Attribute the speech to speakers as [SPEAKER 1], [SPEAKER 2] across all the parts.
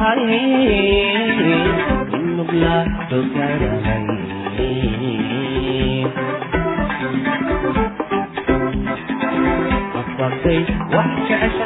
[SPEAKER 1] honey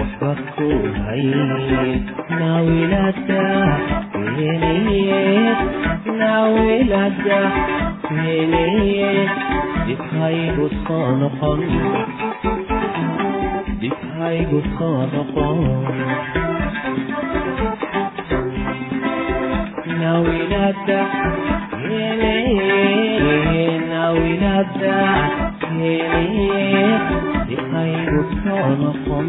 [SPEAKER 1] waxba ku haynin naawilada weleyeed naawilada weleyeed dhibhaygu soo noqon dhibhaygu soo noqon naawilada weleyeed naawilada weleyeed dhibhaygu soo noqon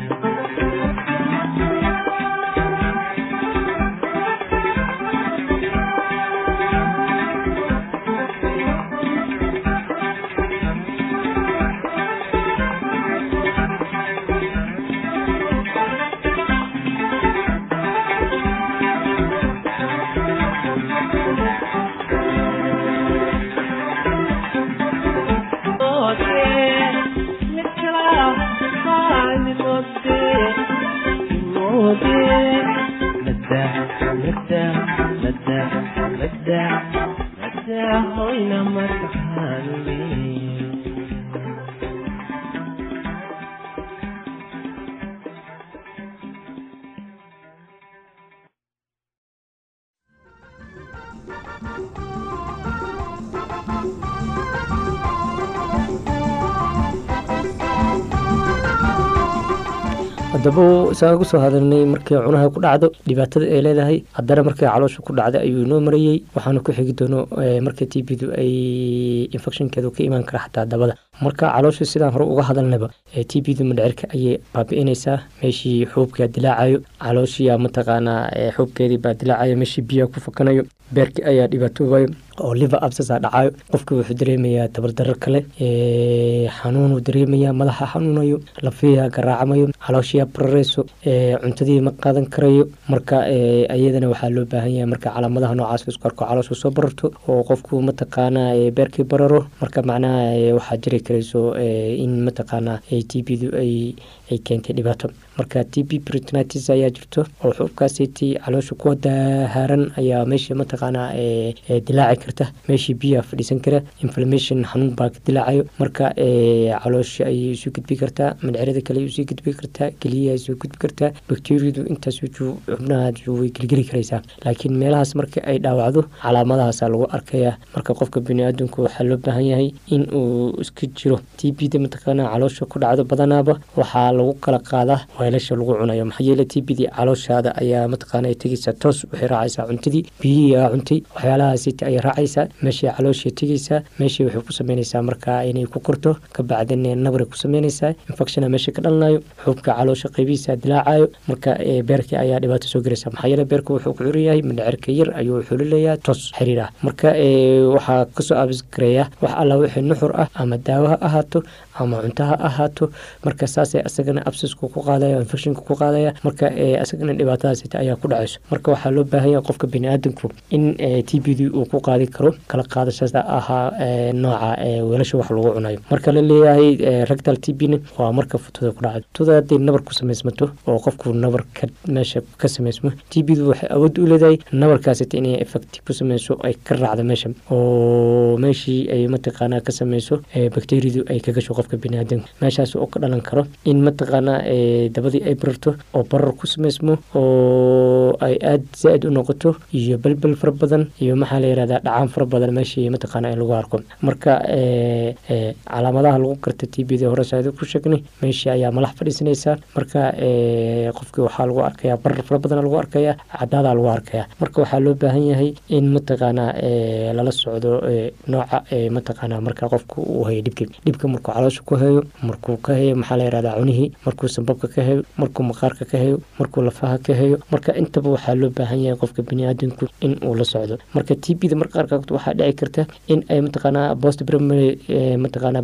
[SPEAKER 1] مداح مداح مداح وين مرحان
[SPEAKER 2] haddaba isaga ku soo hadalnay markay cunaha ku dhacdo dhibaatada ay leedahay haddana markay caloosha ku dhacda ayuu inoo marayey waxaana ku xigi doono marka t bdu ay infectionkeedu ka imaan kara xataa dabada. Marka caloosha sidaan hore uga hadalnaba t bdu madhecirka ayay baabi'inaysaa meeshii xuubkaa dilaacayo calooshiya mataqaanaa xuubkeedii baa dilaacayo meeshii biyaa ku fakanayo beerkii ayaa dhibaatoobayo oo liver absasa dhacayo qofka wuxuu dareemayaa tabardarar kale xanuunuu dareemayaa madaxa xanuunayo lafiyaa garaacamayo calooshiyaa barareyso cuntadii ma qaadan karayo. Marka iyadana waxaa loo baahan yahay marka calaamadaha noocaas isku arko caloosha soo bararto oo qofku mataqaanaa beerkii bararo. Marka macnaha waxaa jiri karayso in mataqaanaa t b du ay keentay dhibaato marka t b ayaa jirto oo xuubkaasiti caloosha kuwa dahaaran ayaa meesha mataqaanaa dilaaci karta. Meeshii biyaa fadhiisan kara inflammation xanuun baa ka dilaacayo. Marka caloosha ayay isu gudbi kartaa madcerada kale u sii gudbi kartaa keliyaha isu gudbi kartaa. Bacteriyadu intaas xubnaha way gelgeli karaysaa. Laakiin meelahaas marka ay dhaawacdo calaamadahaasa lagu arkayaa. Marka qofka biniaadamku waxaa loo baahan yahay in uu iska jiro. T b da mataqaanaa caloosha ku dhacdo badanaaba waxaa lagu kala qaadaa weelasha lagu cunayo. Maxaa yeele t b d calooshaada ayaa mataqaana tegeysaa toos waxay raacaysaa cuntadii biyihii aa cuntay waxyaalahaasita ayay raacaysaa meeshay caloosha tegeysaa meeshii waxay ku sameynaysaa markaa inay ku korto kabacdin nabray ku sameynaysaa infectiona meesha ka dhalanayo xuubka caloosha qeybihiisa dilaacayo marka beerkii ayaa dhibaato soo gelaysa. Maxaa yeele beerka wuxuu ku xiran yahay mindhicirka yar ayuu leeyahay toos xiriir marka waxaa ka soo abiskareeya wax alla wixii nuxur ah ama daawo ha ahaato ama cunto ha ahaato. Marka saasay asagana absisku ku qaadaya infectionka ku qaadaya marka asagana dhibaatadaasita ayaa ku dhacayso. Marka waxaa loo baahan yahay qofka biniaadamku in t b d uu ku qaadi karo kala qaadashada ahaa nooca weelasha wax lagu cunayo. Marka la leeyahay rectal t b waa marka futada ku dhacdo futada hadday nabar ku samaysmato oo qofku nabar meesha ka samaysmo t b du waxay awood u leedahay nabarkaasita inay effect ku sameyso ay ka raacdo meesha. Oo meeshii ay mataqaanaa ka sameyso bacteriadu ay ka gasho qofka biniaadamka. Meeshaas oo ka dhalan karo in mataqaanaa dabadii ay bararto oo barar ku sameysmo oo ay aad zaa-id u noqoto iyo belbel fara badan iyo maxaa la yihahdaa dhacaan fara badan meeshii mataqaana lagu arko. Marka calaamadaha lagu garta t b da hore saada ku sheegnay meeshii ayaa malax fadhiisanaysaa marka qofkii waxaa lagu arkayaa barar fara badan lagu arkayaa cadaadaa lagu arkayaa. Marka waxaa loo baahan yahay in mataqaanaa lala socdo nooca mataqaanaa marka qofka uu hayo dhibki dhibka markuu caloosha ku hayo markuu ka hayo maxaa la yihahdaa cunihii markuu sambabka ka hayo markuu maqaarka ka hayo markuu lafaha ka hayo marka intaba waxaa loo baahan yahay qofka biniaadamku in uu la socdo. Marka t b da marka qaarkood waxaa dhici karta in ay mataqaanaa post primary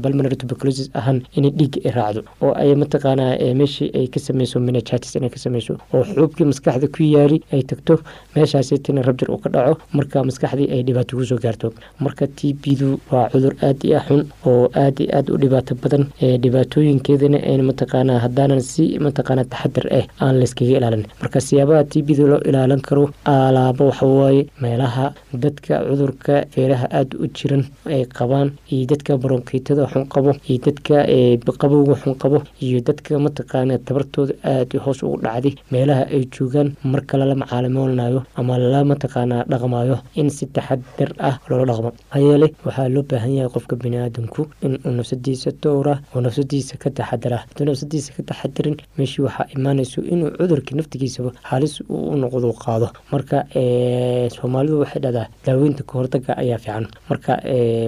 [SPEAKER 2] pulmonary tuberculosis ahaan inay dhiigga ay raacdo oo ay mataqaanaa meeshii ay ka sameyso meningitis inay ka sameyso oo xuubkii maskaxda ku yaali ay tagto meeshaasitana rabjir uu ka dhaco marka maskaxdii ay dhibaato ku soo gaarto. Marka t b du waa cudur aad iyo xun oo aad iyo aad u dhibaato badan dhibaatooyinkeedana n mataqaanaa haddaanan si mataqaanaa taxadar ah aan layskaga ilaalin. Marka siyaabaha t b da loo ilaalin karo alaabo waxawaaye meelaha dadka cudurka feeraha aada u jiran ay qabaan iyo dadka baronkeytada xun qabo iyo dadka qabowga xun qabo iyo dadka mataqaana tabartooda aada hoos ugu dhacday. Meelaha ay joogaan marka lala macaalimoolnayo ama lala mataqaanaa dhaqmayo in si taxadar ah loola dhaqmo. Hayeele waxaa loo baahan yahay qofka biniaadamku in uu nafsadiisa dowra oo nafsadiisa ka taxadara haduu nafsadiisa ka taxadarin meeshii waxaa imaanayso inuu cudurka naftigiisaba halis u noqdo qaado. Marka soomaalidu waxay dhahdaa daaweynta kahortaga ayaa fiican. Marka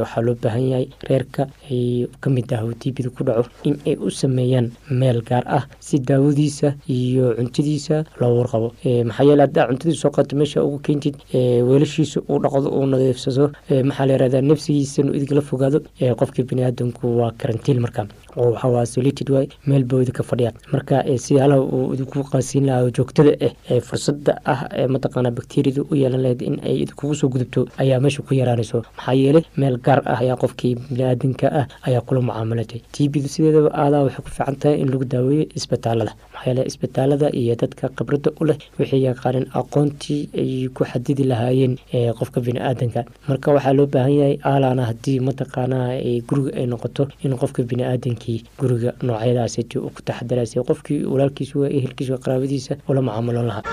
[SPEAKER 2] waxaa loo baahan yahay reerka ay ka mid ah t b da ku dhaco in ay u sameeyaan meel gaar ah si daawadiisa iyo cuntadiisa loo warqabo. Maxaa yeele haddaa cuntadiisa soo qaato meesha ugu keentid weelashiisa uu dhaqdo uu nadiifsado maxaa la yihahdaa nafsigiisanu idigala fogaado qofkii biniaadamku waa karantiil marka oo waxawaa solited meel bawda ka fadhiyaan. Marka siyaalaha uu idinku qaasiin lahaa joogtada ah ee fursada ah ee mataqaana bakteriyada u yeelan lahayd in ay idinkugu soo gudubto ayaa meesha ku yaraanayso. Maxaa yeelay meel gaar ah ayaa qofkii biniaadanka ah ayaa kula mucaamalatay tbdu sideedaba aadaa waxay ku fiican tahay in lagu daaweeyo isbitaalada maxaa isbitaalada iyo dadka khibrada u leh waxay yaqaaneen aqoontii ay ku xadidi lahaayeen qofka biniaadanka marka waxaa loo baahan yahay aalana haddii mataqaanaa guriga ay noqoto in qofka biniaadankii guriga noocyadaasiti uu ku taxadaraysa qofkii walaalkiisa ehelkiisa qaraabadiisa ula mucaamulon lahaa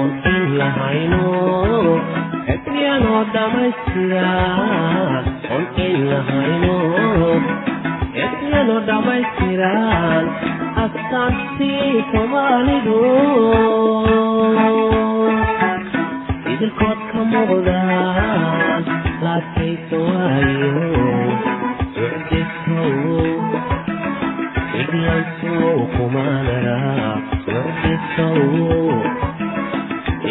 [SPEAKER 1] oon in lahayno etniyanoo dhammaystiran oon in lahayno etniyanoo dhammaystiran astaantii soomaalidu idilkood ka muuqdaan laadkaysa waayo ucdisow iglansow kumaanara ucdisow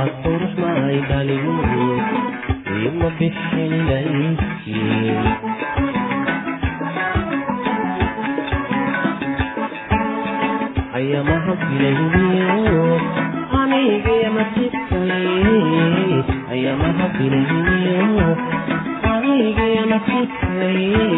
[SPEAKER 1] ilwaad qurux macay dhalin ima bixinaysi ayamaha filayniyo anigama sibkay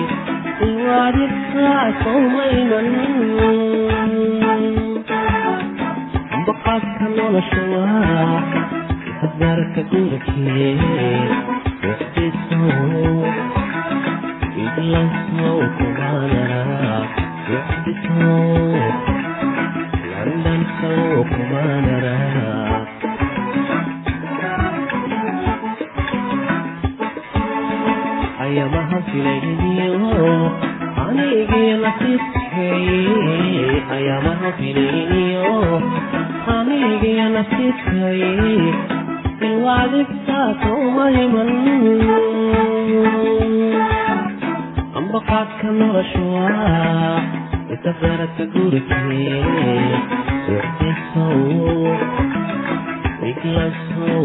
[SPEAKER 1] ayamaha filayniyo anigii nasiibkay ayamaha filayniyo anigii nasiibkay ilwaadibtaasoomayman ambaqaadka nolosha waa itasaradka gurikee wixdisow iglasow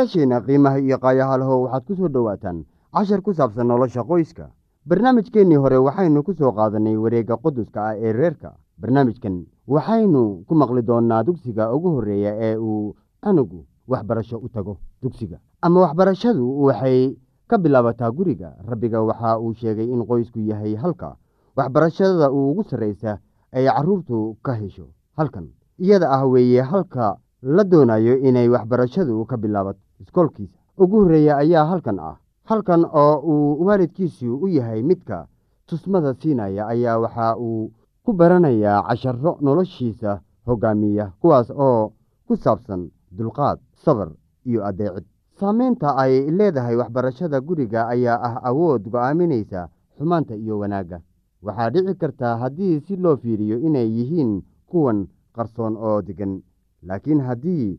[SPEAKER 3] dhegaystayaasheenna qiimaha iyo qaayahalahow waxaad ku soo dhowaataan cashar ku saabsan nolosha qoyska. Barnaamijkeennii hore waxaynu ku soo qaadanay wareegga quduska ah ee reerka. Barnaamijkan waxaynu ku maqli doonnaa dugsiga ugu horreeya ee uu anugu waxbarasho u tago dugsiga. Ama waxbarashadu waxay ka bilaabataa guriga. Rabbiga waxa uu sheegay in qoysku yahay halka waxbarashada ugu sarraysa ay carruurtu ka hesho halkan. Iyada ah weeye halka la doonayo inay waxbarashadu ka bilaabato iskoolkiisa ugu horreeya ayaa halkan ah. Halkan oo uu waalidkiisu u yahay midka tusmada siinaya ayaa waxa uu ku baranayaa casharro noloshiisa hoggaamiya kuwaas oo ku saabsan dulqaad sabar iyo addeecid saameynta ay leedahay waxbarashada guriga ayaa ah awood go'aaminaysa xumaanta iyo wanaagga. Waxaa dhici kartaa haddii si loo fiiriyo inay yihiin kuwan qarsoon oo degan laakiin haddii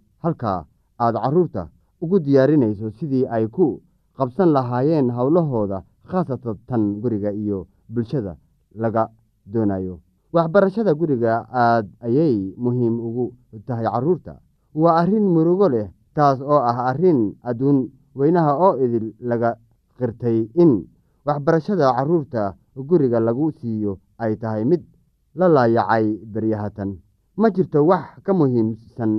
[SPEAKER 3] halkaa aad carruurta ugu diyaarinayso sidii ay ku qabsan lahaayeen howlahooda khaasatan tan guriga iyo bulshada laga doonayo. Waxbarashada guriga aad ayay muhiim ugu tahay carruurta waa arrin murugo leh taas oo ah arrin adduun weynaha oo idil laga qirtay in waxbarashada carruurta guriga lagu siiyo ay tahay mid la laayacay beryahatan ma jirto wax ka muhiimsan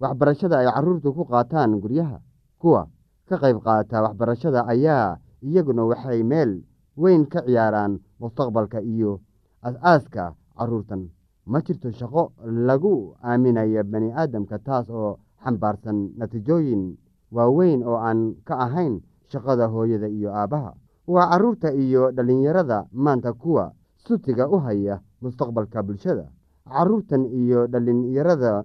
[SPEAKER 3] waxbarashada ay carruurtu ku qaataan guryaha kuwa ka qayb qaata waxbarashada ayaa iyaguna waxay meel weyn ka ciyaaraan mustaqbalka iyo as-aaska carruurtan ma jirto shaqo lagu aaminayo bani aadamka taas oo xambaarsan natiijooyin waaweyn oo aan ka ahayn shaqada hooyada iyo aabbaha waa carruurta iyo dhallinyarada maanta kuwa sutiga u haya mustaqbalka bulshada. Carruurtan iyo dhallinyarada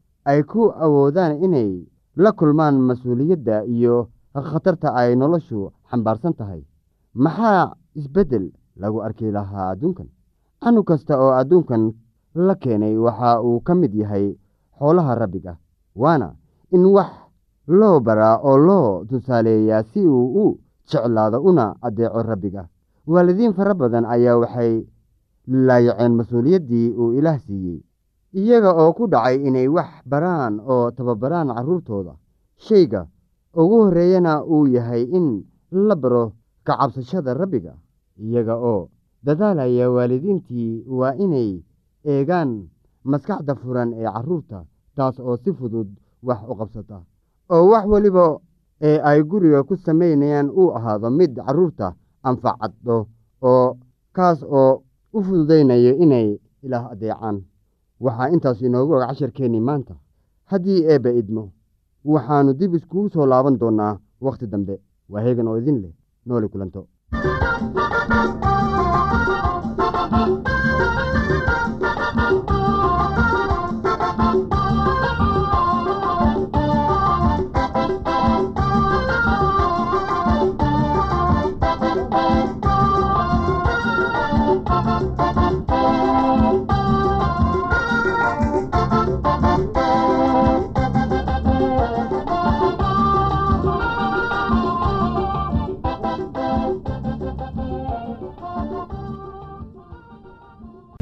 [SPEAKER 3] ay ku awoodaan inay la kulmaan mas'uuliyadda iyo khatarta ay noloshu xambaarsan tahay. Maxaa isbeddel lagu arki lahaa adduunkan? Canug kasta oo adduunkan la keenay waxa uu ka mid yahay xoolaha rabbiga waana in wax loo baraa oo loo tusaaleeyaa si uu u jeclaado una addeeco rabbiga. Waalidiin fara badan ayaa waxay laayaceen mas'uuliyaddii uu ilaah siiyey iyaga oo ku dhacay inay wax baraan oo tababaraan carruurtooda shayga ugu horreeyana uu yahay in la baro ka cabsashada rabbiga iyaga oo dadaalaya waalidiintii waa inay eegaan maskaxda furan ee carruurta taas oo si fudud wax u qabsata. Oo wax weliba ee ay guriga ku samaynayaan uu ahaado mid carruurta anfacaddo oo kaas oo u fududaynayo inay ilaah adeecaan waxaa intaas inoogu og casharkeennii maanta. Haddii eebba idmo waxaannu dib iskugu soo laaban doonnaa wakhti dambe. Waa heegan oo idin leh nooli kulanto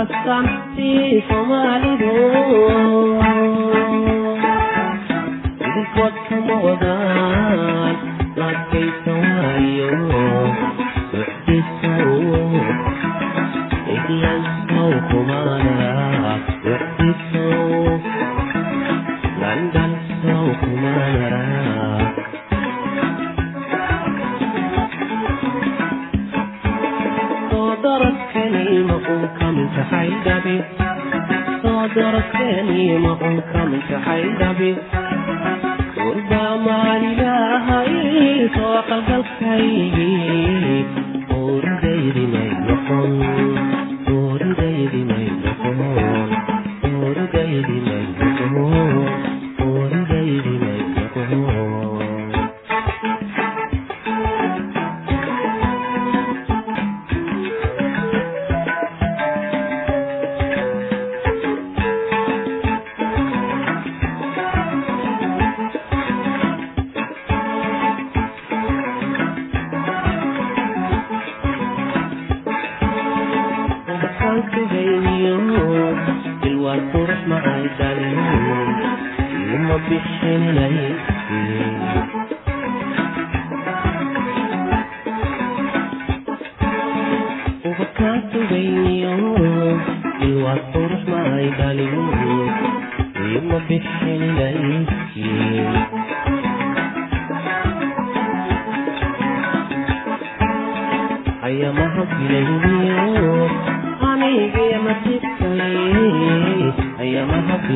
[SPEAKER 4] astan fi soomaalidu
[SPEAKER 1] idinkood kama wadaan laakaysa waayo socdiso idlansaw kumaanaa ورdaydimay noqon wordaydi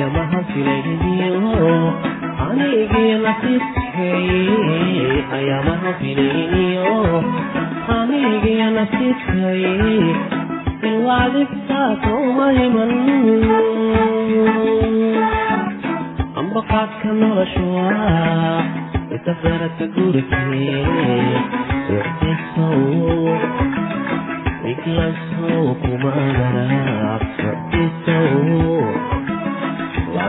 [SPEAKER 1] aya mahafilaniyo anige nasibkaye aya mahafilaniyo anige nasibkaye ilwaadibtaatomahiman amba qaadka noloshuwa itafarata gurikee ixtisow iglasow kuma garaab socdisow